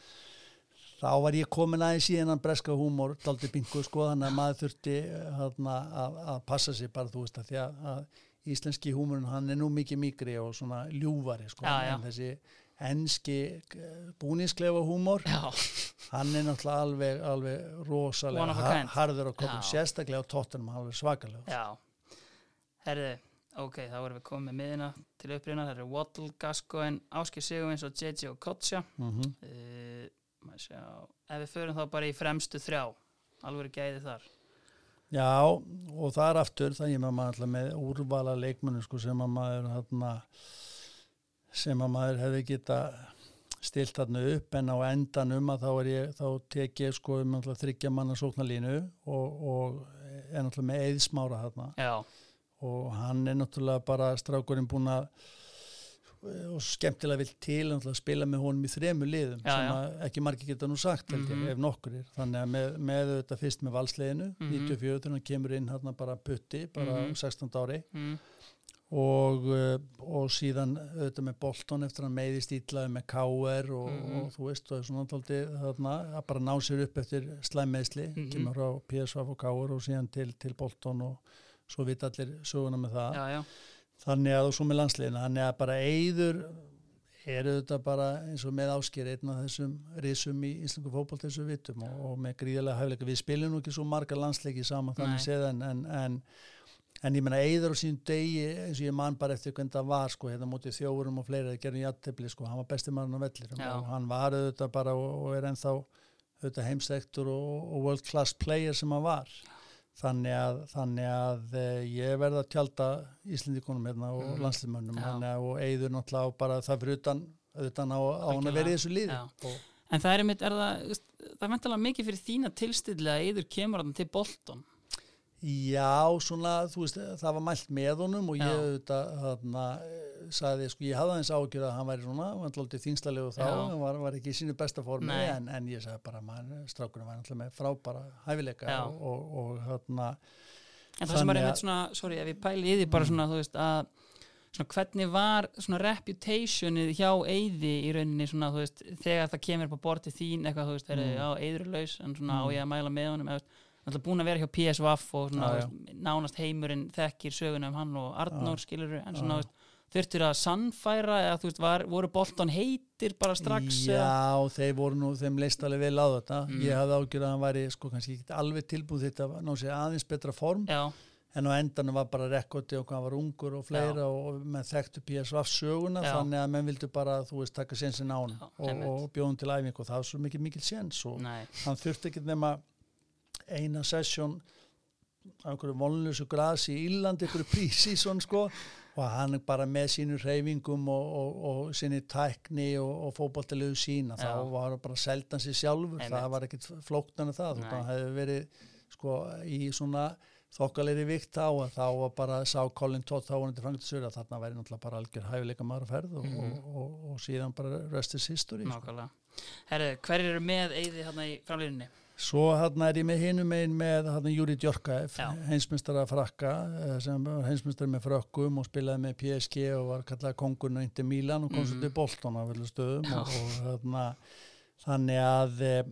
þá var ég komin aðeins í hennan breska húmor daldi bingu sko þannig að maður þurfti hana, að, að passa sig bara þú veist að því að, að íslenski húmurinn hann er nú mikið mikri og svona ljúfari sko. Já, já. en þessi enski búnisklefa húmor já, hann er náttúrulega alveg, alveg rosalega har, harður á koppum, sérstaklega á tóttunum alveg svakalega já. Herði, ok, þá erum við komið miðina til upprýna, það eru Waddle, Gascoigne Áskir Sigurvins og JJ Okocha mm -hmm. uh, maður sjá. Ef við förum þá bara í fremstu þrjá. Alveg gæði þar Já, og það er aftur það ég maður alltaf með úrvala leikmennu sko, sem að maður hana, sem að maður hefði geta stilt þarna upp en á endan um að þá ég þá tek ég sko um alltaf þryggja manna sóknarlínu og, og er alltaf með eðsmára þarna. Já, og hann er náttúrulega bara strákurinn búin að og skemmtilega vill til að spila með honum í þremu liðum Já, sem já. að ekki margir geta nú sagt ég, Mhm. ef nokkur er þannig að með, með þetta fyrst með valsleginu Mhm. 94 þegar hann kemur inn hérna bara putti bara Mhm. 16 ári mm, og, uh, og síðan auðvitað með Bolton eftir að hann meiðist ítlaði með KR og, Mhm. og þú veist og svona tóldi þarna að bara ná sér upp eftir slæmmeðsli, Mhm. kemur frá PSV og KR og síðan til, til Bolton og svo vita allir söguna með það já, já, þannig að og svo með landsliðina þannig að bara eyður eru þetta bara eins og með ásker einn af þessum risum í íslengu fótboll þessu vitum og, og með gríðarlega hæfleika við spilum nú ekki svo marga landsleiki saman þannig séð en, en, en en ég menna eyður á sín degi eins og ég man bara eftir hvernig það var sko hérna mótið þjóðurum og fleira það gerði jættefli sko, hann var besti maður á vellir Já. og hann var auðvitað bara og, og er ennþá auðvitað heimstektur og, og world class player sem hann var þannig að, þannig að e, ég verða að tjálta Íslandikunum hérna og mm. að og eigður náttúrulega bara það fyrir utan, utan á, á hann að vera í þessu og, en það er einmitt, er það það er mentalega mikið fyrir þína tilstilli að yður kemur hann til Bolton Já, svona, þú veist, það var mælt með honum og ég Já. auðvitað, þarna, sagði, sko, ég hafði aðeins ágjörð að hann væri svona, hann var alltaf þingslalegu þá, Já. hann var, var ekki í sínu besta formi, en, en ég sagði bara, maður, strákurinn var alltaf með frábara hæfileika Já. og, og, og þarna, En það sem er Þannig einmitt svona, sorry, ef ég pæli í því bara svona, þú veist, að svona hvernig var svona reputationið hjá Eyði í rauninni svona, þú veist, þegar það kemur upp á bortið þín eitthvað, þú veist, mm. Mm. já, Eyður er laus en svona á Mm. ég að mæla með honum, eða, veist, náttúrulega búin að vera hjá PSVaf og svona, Já, veist, nánast heimurinn þekkir söguna um hann og Arnór Já. skilur en Já. svona, þurftur að sannfæra eða þú veist, var, voru Bolton heitir bara strax eða? Já, þeir voru nú, þeim leist alveg vel á þetta, Mm. ég hafði ágjörð að hann væri, sko, kannski ekki alveg tilbúið þetta að ná sér aðeins betra form, Já, en á endanum var bara rekordi og hvað var ungur og fleira og menn þekktu PSV söguna Já. þannig að menn vildu bara, þú veist, taka sensin á hann Já, og, og bjóðum til æfingu. Og það var svo mikið mikil sens og nei, hann þurfti ekki nema eina sessjón á einhverju vonlösu grasi í Írlandi, einhverju prísísson sko og hann bara með sínum reyfingum og, og, og sinni tækni og, og fótballtilegu sína Já. þá var hann bara seldan sér sjálfur Einmitt. það var ekkit flóknan af það hann hefði verið sko í svona þokkalegri vikt á að þá var bara sá Colin Todd þá vonandi frangastur að þarna væri náttúrulega bara algjör hæfileika maður að ferð og, Mhm. og, og, og síðan bara rest is history sko. Nákvæmlega. Herðu, hver eru með Eyði hérna í framlýninni? Svo hann er ég með hinum einn með hann Júri Djorkaeff, Já. heimsmyndstara frakka eh, sem var heimsmyndstara með frökkum og spilaði með PSG og var kallað kongurinn og Inter Milan og Mhm. til Bolton á vellu stöðum Já. og, þarna, þannig að eh,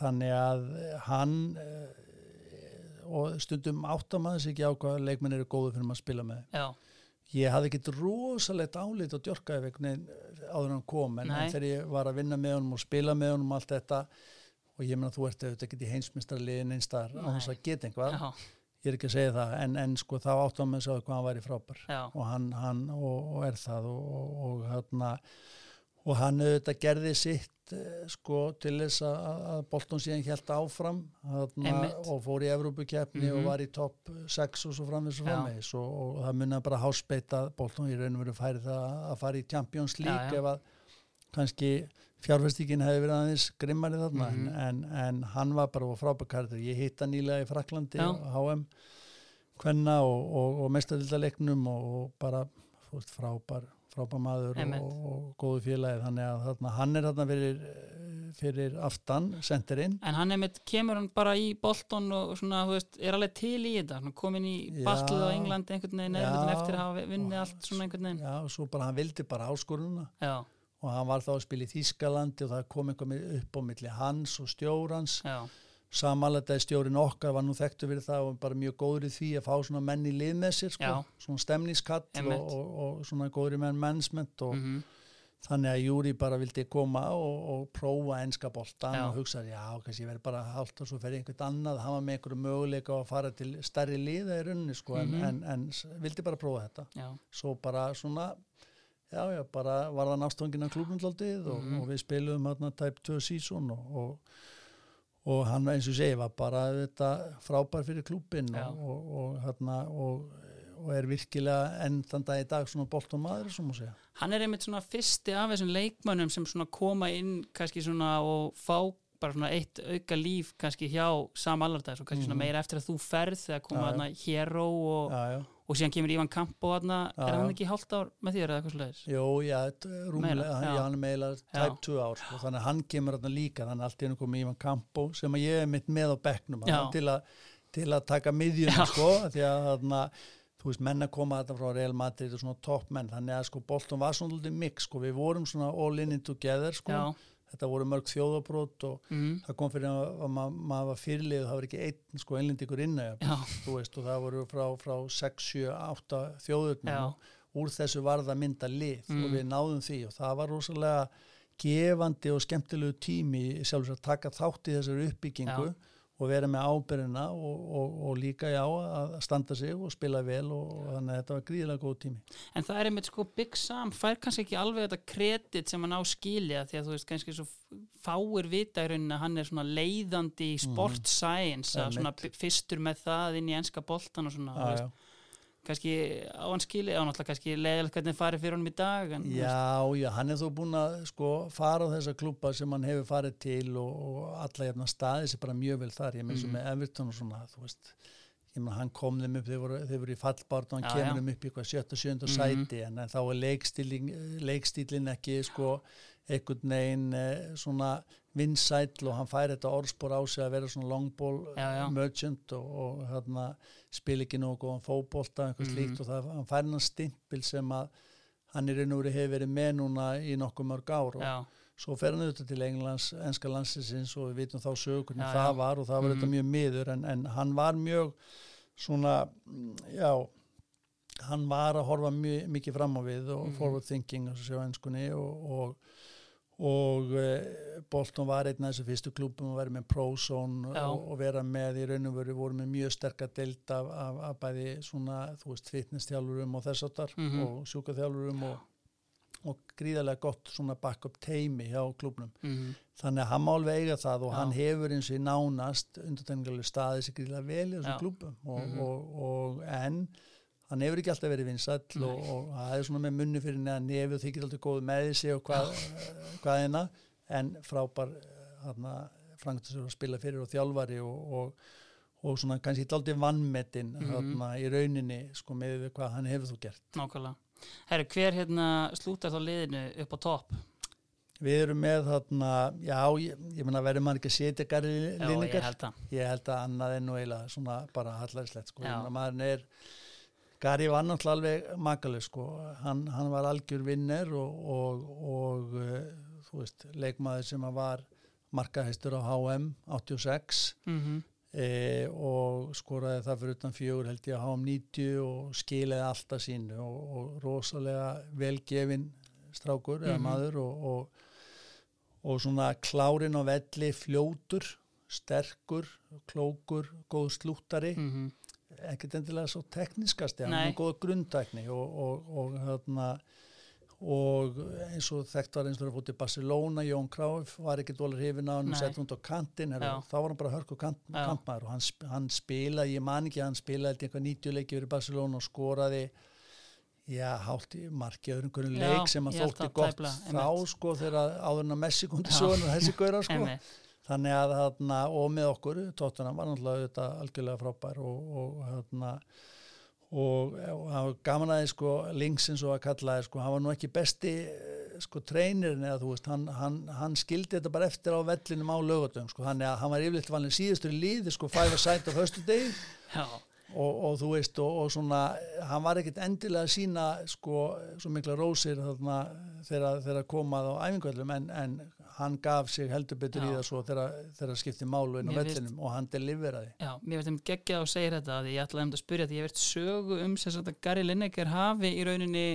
þannig að hann eh, og stundum áttamæðis ekki á hvað leikmenn eru góðu fyrir maður að spila með Já, ég hafði ekkit rosalegt álit á eh, áður hann kom en, Nei. þegar ég var að vinna með honum og spila með honum og allt þetta og ég meina þú ert auðvitað ekki í heimsmyndstarliðin eins þar á þess að geta einhvað já, ég er ekki að segja það en, en sko þá áttum með að segja hvað hann væri frábær. Já, og hann, hann og, og er það og, og, hann og hann auðvitað gerði sitt eh, sko til þess að, að Bolton síðan helt áfram hana, og fór í Evrópukeppni Mhm. og var í topp 6 og svo framvegis og Já. framvegis. Og, það munna bara háspeita Bolton í raun og veru færi það að fara í Champions League ef að kannski fjárfestíkin hefði verið aðeins grimmari þarna Mhm. en, en, en hann var bara frábærkarður ég hitt hann nýlega í Fraklandi á HM kvenna og, og, og mestadildalegnum og, og bara veist, frábær, frábær maður og, og góðu félagi. Þannig að þarna, hann er þarna fyrir, fyrir aftan, sendirinn En hann er með, kemur hann bara í Bolton og svona, þú veist, er alveg til í þetta, komin í Já. ballið á Englandi einhvern veginn, eftir að hafa vinnið allt svona einhvern veginn. já, og svo bara hann vildi bara áskorununa Já, og hann var þá að spila í Þýskalandi og það kom eitthvað upp á milli hans og stjórans. Samanlega stjórin okkar var nú þekktu fyrir það og bara mjög góður í því að fá svona menn í lið með sér sko, svona stemningskall og, og, og svona góður í menn mannsment og mhm, þannig að Júri bara vildi koma og, og prófa enska boltan Já. og hugsaði, já, kannski ég verði bara hálft og svo fer einhvern annað, var með einhverju möguleika að fara til stærri liða í rauninni sko, Mhm. en, en, en s- vildi bara prófa þetta. Já, svo bara svona já, já, bara var það nástofangin af klúbnundaldið og, Mhm. og við spilum hérna type 2 season og, og, og hann eins og segi var bara þetta frábær fyrir klúbin Já. og, og, og, hérna, og, og er virkilega dag í dag svona boltum maður sem að segja hann er einmitt svona fyrsti af þessum leikmönnum sem svona koma inn kannski svona og fá bara svona eitt auka líf kannski hjá Sam Allardyce og kannski svona Mhm. meira eftir að þú ferð þegar koma hann Hero og, já, já. og síðan kemur Ívan Kampo hann, Já, er hann ekki hálft ár með þér eða eitthvað sluðis? Jó, já, er rúmlega, hann, hann er meila type 2 ár, sko, þannig að hann kemur þarna líka, þannig að allt í hennu komið Ívan Kampo sem að ég er mitt með á þarna, til, til að taka miðjuna, sko, því að þarna, þú veist, menn að koma þetta frá Real Madrid og svona toppmenn, þannig að sko Bolton var svona lítið mix, sko, við vorum svona all in it together, sko, Já, þetta voru mörg þjóðabrót og mm, það kom fyrir að, að ma maður var fyrirlið það var ekki einn, sko, já, þú veist, og það voru frá, frá 6, 7, 8 þjóðurnum úr þessu var það mynda lið Mm. og við náðum því og það var rosalega gefandi og skemmtilegu tími sjálfur að taka þátt í þessari uppbyggingu Já. Og vera með ábyrðina og, og, og líka já að standa sig og spila vel og, og þannig að þetta var gríðilega góð tími en það er einmitt sko Big Sam fær kannski ekki alveg þetta kredit sem hann á skilja því að þú veist kannski svo fáir vita í rauninni að hann er svona leiðandi í sport science að svona Einmitt. b- fyrstur með það inn í enska boltan og svona, já. Kannski á hann skilja, á náttúrulega kannski leiðilegt hvernig farið fyrir honum í dag en, Já, já, hann er þó búin að sko fara á þessa klúpa sem hann hefur farið til og, og alla jafna staði sem bara mjög vel þar, ég meins mm Mhm. með Everton og svona, þú veist ég meina hann kom þeim upp, þeir voru, þeir voru í fallbart og hann Já, kemur já. þeim upp í eitthvað sjötta, sjönda Mhm. sæti en, en þá er leikstílin, leikstílin ekki sko einhvern veginn eh, svona vinsætl og hann fær þetta orðspor á sig að vera svona long ball Já, já. merchant og, og hérna spil ekki nógu góðan fótbolta eitthvað Mhm. slíkt og það, hann fær hann stimpil sem að hann er einhverju hefur verið með núna í nokkuð mörg ár og já, svo fer hann auðvitað til Englands, enska landsinsins og við vitum þá sögur hvernig Já, það var og það var Mhm. þetta mjög miður en, en hann var mjög svona, mm, já hann var að horfa mjög, mikið fram á við og Mhm. forward thinking og og, og og e, Bolton var einn af þessu fyrstu klúpum að vera með ProZone og, og vera með í raun og veru voru með mjög sterkar deild af, af, af bæði svona, þú veist, fitness-þjálfurum og þess áttar Mhm. og sjúkaþjálfurum og, og gríðarlega gott svona backup teimi hjá klúbnum mm, þannig að hann má alveg eiga það og Já. hann hefur eins og í nánast undantengilega staðið sér gríðarlega vel í þessum Já. klúbum og, Mhm. og, og en hann hefur ekki alltaf verið vinsall og, og það er svona með munni fyrir neða nefi og þykir alltaf góð með sig og hvað, hvað eina en frábær hann frangastur að spila fyrir og þjálfari og, og, og svona kannski alltaf vannmetinn mm -hmm. í rauninni sko með hvað hann hefur þú gert Nákvæmlega. Herru, hver hérna slútar þá liðinu upp á topp? Við erum með þarna, já, ég, ég menna verður maður ekki að setja garri líningar. Já, ég held að. Ég held að annað en og eiginlega svona bara hallarslegt, sko. Maður er, Gary var náttúrulega alveg makaleg sko, hann, hann var algjör vinner og, og, og uh, þú veist, leikmaður sem var markahæstur á HM 86 mm -hmm. e, og skoraði það fyrir utan fjögur held ég á HM 90 og skilaði alltaf sínu og, og rosalega velgefin strákur mm -hmm. eða mhm. maður og svona klárin á velli fljótur, sterkur, klókur, góð slúttari mm -hmm ekkert endilega svo tekniskast hann er góða grundtækni og, og, og, hérna, og eins og þekkt var eins og það fótt í Barcelona Jón Kráf var ekki dólar hefina og hann sett hún á kantin þá var hann bara hörku kant, kantmaður og hann, hann spilaði, ég man ekki hann spilaði eitthvað 90 leiki verið Barcelona og skoraði já, hált í marki öðrum hvernig leik sem hann þótti gott þá sko þegar áðurna Messi kom til söguna þessi góðra sko þannig að hérna, og með okkur tóttuna var náttúrulega þetta algjörlega frábær og, og hérna og það var gaman aðeins sko Lingsins og að kalla það sko hann var nú ekki besti sko treynirin eða þú veist hann, hann, hann skildi þetta bara eftir á vellinum á lögatum sko þannig að hann var yfirleitt valin síðustur í líði sko fæfa sætt á höstu degi og, og þú veist og, og svona hann var ekkit endilega að sína sko svo mikla rósir þarna þegar komað á æfingvöldum en, en hann gaf sig heldur betur Já. í það svo þegar skipti málu inn á vellinum og hann deliveraði. Já, mér veist um geggjað að segja þetta að ég ætlaði um að spyrja því ég verðt sögu um sem sagt að Gary Lineker hafi í rauninni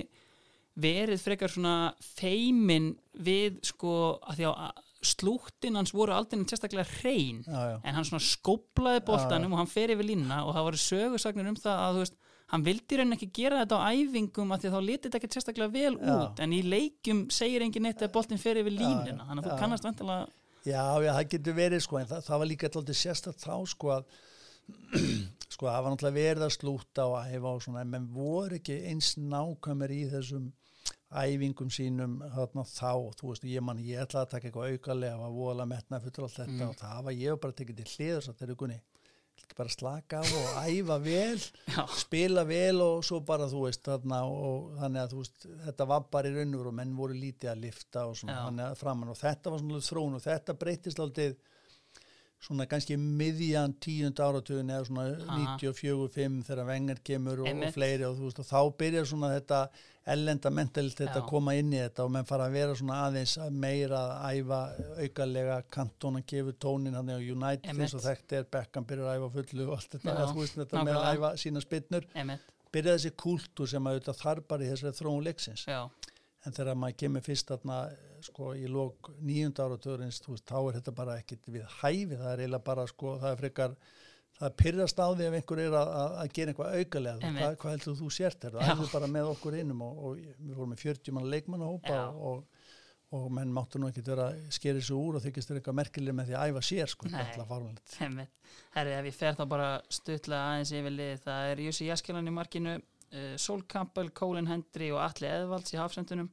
verið frekar svona feimin við sko að því að slúttin hans voru aldrei sérstaklega hrein já, já. en hann svona skóplaði bóltanum og hann fer yfir línna og það voru sögursagnir um það að þú veist hann vildi reyna ekki gera þetta á æfingum að því að þá liti þetta ekki sérstaklega vel já. út en í leikum segir engin eitt að boltin fer yfir línuna þannig að þú kannast vantilega Já, já, það getur verið sko en það, það var líka alltaf sérstaklega þá sko að sko það var náttúrulega verið að slúta og æfa og svona en voru ekki eins nákvæmur í þessum æfingum sínum þarna þá, þú veist, ég man ég ætlaði að taka eitthvað aukalega, það var vola metna fyrir allt þetta mm. og það var ég bara tekið til hliður svo þetta er ykkurni bara slaka á og æfa vel Já. spila vel og svo bara þú veist þarna og þannig að veist þetta var bara í raun og menn voru lítið að lifta og svona þannig að framann og þetta var svona þrón og þetta breytist aldrei svona kannski miðjan tíund áratögun eða svona 94-5 þegar vengar kemur og, og fleiri og þú veist og þá byrjar svona þetta ellenda mentalt þetta að koma inn í þetta og menn fara að vera svona aðeins meira að æfa aukalega kantón að gefa tónin hann eða United eins og þetta er Beckham byrjar að æfa fullu og allt þetta, að, veist, þetta með að æfa sína spinnur. Byrja þessi kúltúr sem að þetta þarf bara í þessari þróun leiksins. En þegar maður kemur fyrst þarna sko í lók nýjunda áratörins þá er þetta bara ekkit við hæfi það er eiginlega bara sko það er frekar það pyrrast á því ef einhver er að, að gera eitthvað augalega, hvað, hvað heldur þú sért er það er bara með okkur innum og, og við vorum með 40 mann leikmann að hópa og, og menn máttu nú ekki vera að skeri þessu úr og þykist þér eitthvað merkileg með því að æfa sér sko, Herri, ef ég fer þá bara stutlega aðeins yfir lið, það er Jussi Jaskilan í markinu uh, Sol Campbell, Colin Hendry og Alli Eðvalds í hafsendunum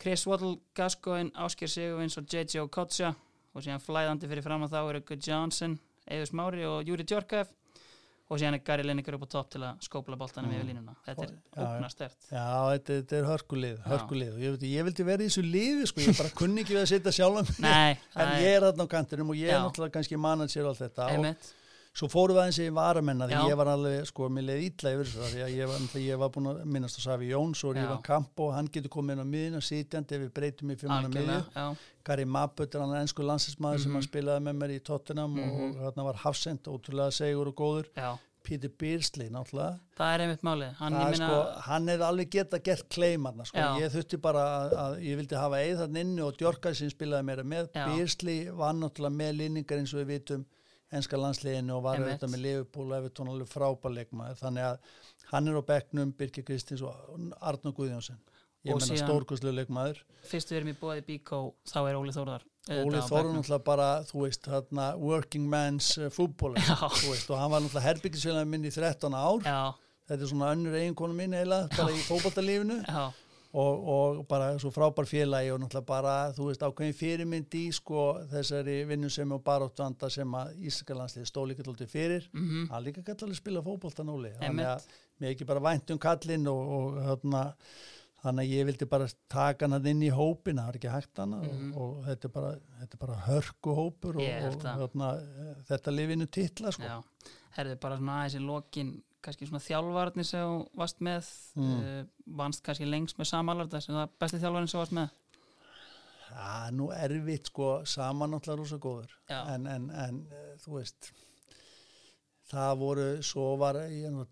Chris Waddle, Gascoigne, Ásker Sigurvins og J.J. Okotja og síðan flæðandi fyrir fram að þá eru Good Johnson Eður Smári og Júri Djorkaev og síðan er Gary Lineker upp á topp til að skópla boltanum mm. yfir línuna. Þetta er ógnastert Já, þetta, þetta er hörkulið, hörkulið. Ég, ég vildi vera í þessu liði sko, ég bara kunni ekki við að setja sjálf en ég er þarna á kantinum og ég er náttúrulega kannski manager og allt þetta. Og svo fóru við aðeins í varamenn því ég var alveg, sko, mér leiði ítla yfir þessu því að ég var, ég var búin að minnast að Savi Jóns og Rívan Kampo, hann getur komið inn á miðina sítjandi ef við breytum í fjömanna miðju Gary Mabbut er hann ennsku landsinsmaður mm -hmm. sem hann mhm. spilaði með mér í Tottenham mm -hmm. og hann var hafsend, ótrúlega segur og góður Já. Peter Beardsley náttúrulega það er einmitt málið hann, sko, hann er alveg gett að gert kleimarna sko. ég þurfti bara að, að ég vildi hafa eið þann inni og Djorkar sem spilaði mér með Beardsley var náttúrulega með líningar eins og við vitum enska landsleginu og var auðvitað með Liverpool og Evertón alveg frábæleikma þannig að hann er á bekknum Birkir Kristins og Arnur Guðjónsson. Ég menna stórkoslu leikmaður. Fyrstu við erum í bóði Bíkó þá er Óli Þórðar Óli Þórðar náttúrulega bara þú veist hérna working man's uh, fútból og hann var náttúrulega herbyggisveilað minn í 13 ár. Já. Þetta er svona önnur eiginkonu mín eiginlega, bara í fótboltalífinu. Já, og, og bara svo frábær félagi og náttúrulega bara, þú veist, ákveðin fyrirmynd í sko þessari vinnusemi og baróttuanda sem að Ísakalandsliði stóð líka alltaf fyrir, mhm, hann líka gæti alveg spila fótbolta núli, þannig að mér ekki bara vænt um kallinn og, og hérna, þannig að ég vildi bara taka hann inn í hópin, það er ekki hægt hann Mhm. og, og þetta er bara, þetta er bara hörku hópur og, og hérna, þetta lifinu titla sko. Herðu bara svona aðeins í lokin, kannski svona þjálfarnir sem varst með, Mm. uh, vannst kannski lengst með samalarda sem það besti þjálfarnir sem varst með. Já, nú erfitt sko, saman náttúrulega rosa góður en, en, en eh, þú veist það voru, svo var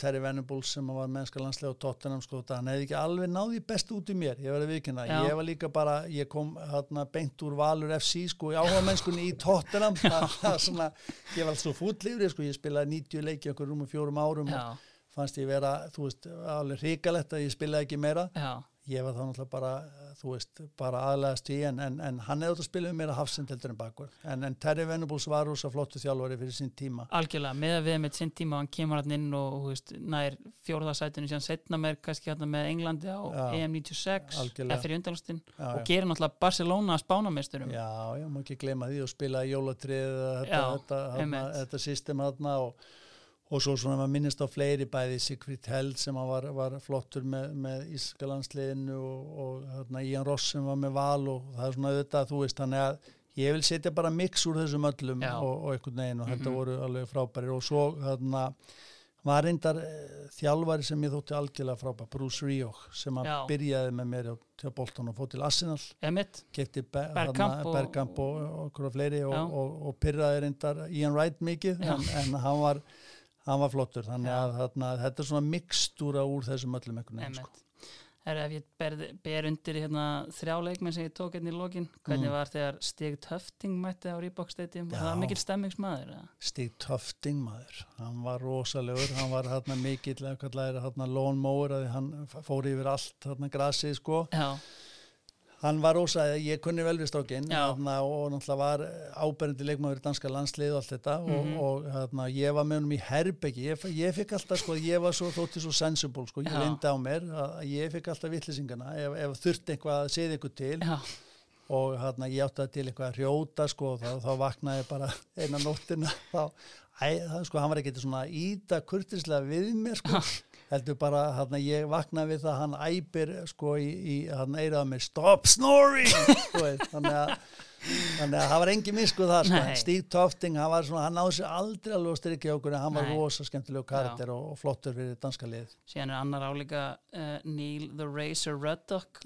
Terry Venables sem var mennska landslega á Tottenham sko, hann hefði ekki alveg náði best út í mér, ég verði viðkynna ég var líka bara, ég kom hérna beint úr Valur FC sko, í áhuga mennskunni í Tottenham, það, er svona ég var alltaf fúllifri, sko, ég spilaði 90 leiki okkur rúmum fjórum árum og fannst ég vera, þú veist, alveg hrikalegt að ég spilaði ekki meira. Já, ég var þá náttúrulega bara, þú veist, bara aðlæðast í en, en, en hann hefði átt að spila um meira hafsend heldur en bakvörð. En, en Terry Venables var rosa flottu þjálfari fyrir sín tíma. algjörlega, með að við með sinn tíma hann kemur hann inn og þú veist, nær fjórðarsætinu síðan setna mér kannski hérna með Englandi á Já, EM 96 algjörlega. eða fyrir undanlustin og gerir náttúrulega Barcelona spánamesturum Já, já, má ekki gleyma því og spila í jólatrið þetta, þetta, þetta, þetta system þarna og, og svo svona maður minnist á fleiri bæði Sigfrid Held sem að var, var flottur með, með Ískalandsliðinu og, og Ian Ross sem var með val og það er svona auðvitað, þú veist, þannig að ég vil setja bara mix úr þessum öllum Já. og, og einhvern veginn og þetta Mhm. voru alveg frábærir og svo hérna var reyndar eh, þjálfari sem ég þótti algjörlega frábær, Bruce Rioch sem að Já. byrjaði með mér til Bolton og fótt til Arsenal kefti Be Bergkamp þarna og- og, og og pyrraði reyndar Ian Wright mikið en, en hann, var, hann var flottur þannig Já. að þarna, þetta er svona mikstúra úr þessum öllum einhvern veginn sko. Herra, ef ég ber, ber undir hérna, þrjá leikmenn sem ég tók hérna í lokin hvernig Mm. var þegar Stig Töfting mætti á Reebok Stadium var það mikill stemmingsmaður? Stig Töfting maður hann var rosalegur, hann var hérna mower að hann fór yfir allt hérna grasið sko Já, hann var rosa, ég kunni vel við strákinn og náttúrulega var áberandi leikmaður í danska landslið og allt þetta Mhm. og, og hérna, ég var með honum í herbeggi ég, ég fikk alltaf, sko, ég var svo þótti svo sensible, sko, ég lindi á mér að ég fikk alltaf vittlýsingana ef, ef þurft eitthvað að segja eitthvað til. Já, og hérna, ég átti það til eitthvað að hrjóta sko, og þá, þá vaknaði bara eina nóttina þá, æ, það, sko, hann var ekkert svona að íta kurtislega við mér sko heldur bara, hérna, ég vaknaði við það að hann æpir sko í, í hann eiraði mér, stop snoring! Þannig að þannig að það var engin miskuð það sko, Stíg Tofting, hann var svona, hann náði sér aldrei alveg að styrkja okkur, en hann var rosa skemmtilegu karakter og, og flottur fyrir danska lið síðan er annar álíka uh, Neil the Racer Ruddock.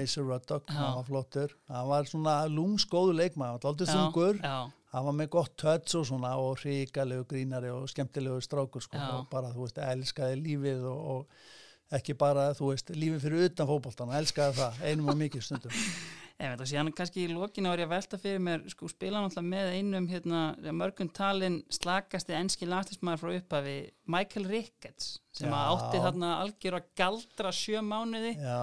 Razor Ruddock, hann var flottur. Hann var svona lúmsgóðu leikmaður, hann var aldrei þungur. Já, hann var með gott töts og svona og hrikalegu grínari og skemmtilegu strákur sko, Já. og bara þú veist, elskaði lífið og, og ekki bara, þú veist, lífið fyrir utan fótboltan, hann elskaði það, einum og mikið stundum Einmitt, og síðan kannski í lokinu var ég að velta fyrir mér sko spila náttúrulega með einum hérna, mörgum talin slakasti enski landslismæður frá upphafi Michael Ricketts sem að átti þarna algjör að galdra sjö mánuði já,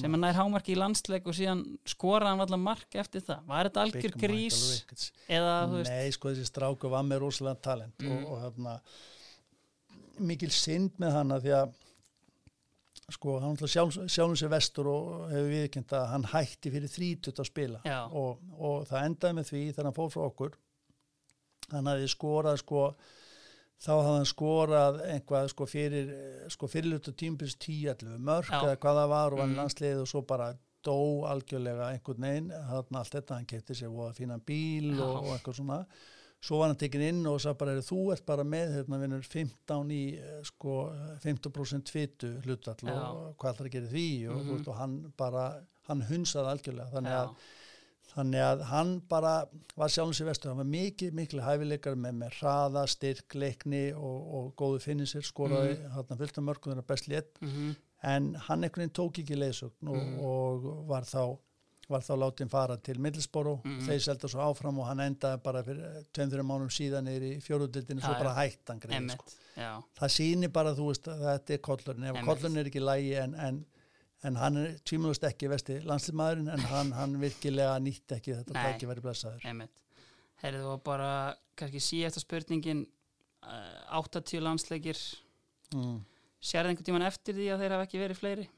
sem að nær hámarki í landsleik og síðan skoraði hann allar mark eftir það. Var þetta algjör Big grís eða Nei, sko þessi stráku var með rosalega talent Mm. og, og hérna mikil synd með hana því að sko hann sjálf, sjálfum sér vestur og hefur viðkynnt að hann hætti fyrir 30 að spila og, og það endaði með því þegar hann fór frá okkur hann hafði skorað sko þá hafði hann skorað einhvað sko fyrir sko fyrirlutu tímpils 10-11 mörg Já. eða hvað það var og var Mm. mm. landslið og svo bara dó algjörlega einhvern veginn þarna allt þetta, hann kefti sér voða fínan bíl Já. og, og eitthvað svona svo var hann tekin inn og sagði bara, "Heyrðu, þú ert bara með hérna vinnur 15 í eh, sko 50% fitu hlutall Já. og hvað ætlar að gera í því og, Mhm. mm veist, og hann bara, hann hunsaði algjörlega þannig að Þannig að hann bara var sjálfum sér vestur, hann var mikið, mikið hæfileikar með, með hraða, styrk, leikni og, og góðu finnisir, skoraði mm. fullt af mörgum þeirra best létt, mhm, en hann einhvern veginn tók ekki leiðsögn og, Mm. og var þá var þá látið fara til Middlesboro Mhm. þeir selda svo áfram og hann endaði bara fyrir tveim, þreim mánum síðan er í fjóruðdildinu svo Já, bara já. hætt hann greið sko. það sýnir bara þú veist að þetta er kollurinn ef kollurinn er ekki lægi en, en, en hann er tvímjöldast ekki vesti landslýmaðurinn en hann, hann virkilega nýtti ekki þetta Nei. tæki verið blessaður Herðu og bara kannski síðasta spurningin uh, 80 landsleikir mm. Sér það einhvern tíman eftir því að þeir hafa ekki verið fleiri?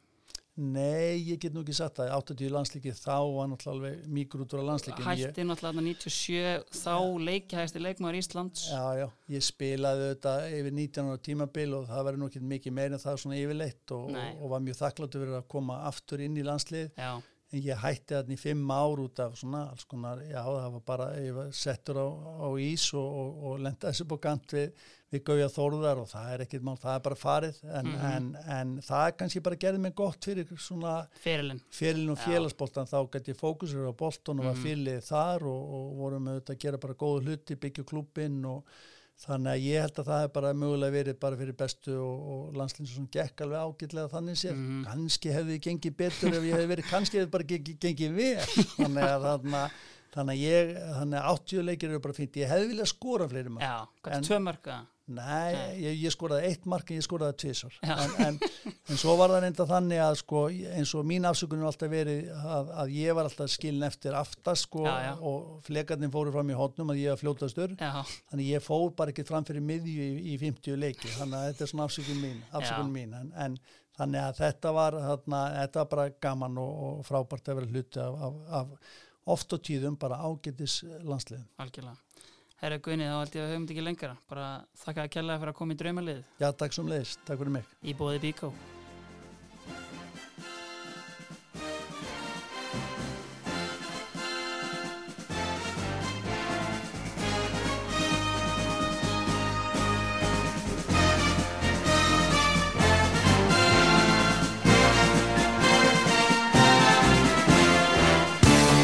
Nei, ég get nú ekki sagt það. 80 landslíki þá var náttúrulega mýgur út úr landslíki Hætti náttúrulega 97 þá leikjahæsti leikmaður Íslands. Já, já, ég spilaði þetta yfir 19 ára tímabil og það verður nú ekki mikið meira en það svona yfirleitt og, og, og var mjög þakkláttu verið að koma aftur inn í landslið. Já ég hætti þarna í fimm ár út af svona alls konar, já það var bara ég var settur á, á ís og, og, og lenda þessi búið gant við, við gauja þóruðar og það er ekkit mál, það er bara farið en, mm -hmm. en, en það er kannski bara gerðið mig gott fyrir svona fyrirlin, og félagsbóltan þá gæti ég fókusur á bóltan og var mhm. fyrirlið þar og, og vorum auðvitað að gera bara góðu hluti, byggja klubin og þannig að ég held að það er bara mögulega verið bara fyrir bestu og, og landslýnsu sem gekk alveg ágitlega þannig sér mm -hmm. kannski hefði gengið betur ef ég hefði verið kannski hefði bara gengið, gengið vel þannig að þarna þannig að ég, þannig að 80 leikir eru bara fint, ég hefði viljað skora fleiri marg Já, hvað, tvö marga? Nei, ég, ég skoraði eitt mark en ég skoraði tvísar en, en, en svo var það reynda þannig að sko, eins og mín afsökunum alltaf verið að, að ég var alltaf skilin eftir aftast sko, já, já. og flekarnir fóru fram í hótnum að ég var fljótastur. Þannig ég fór bara ekki fram fyrir miðju í, í 50 leiki. Þannig að þetta er svona afsökunum mín, afsökunum mín. En, en þannig að þetta var, þarna, þetta var bara gaman og, og frábært að vera hluti af, af, af oft og tíðum bara ágætis landsliðum. Algjörlega Herra Gunni, þá held ég að við höfum þetta ekki lengra. Bara þakka að kella fyrir að koma í draumalið. Já, takk sem leiðist. Takk fyrir mig. Í bóði Bíkó.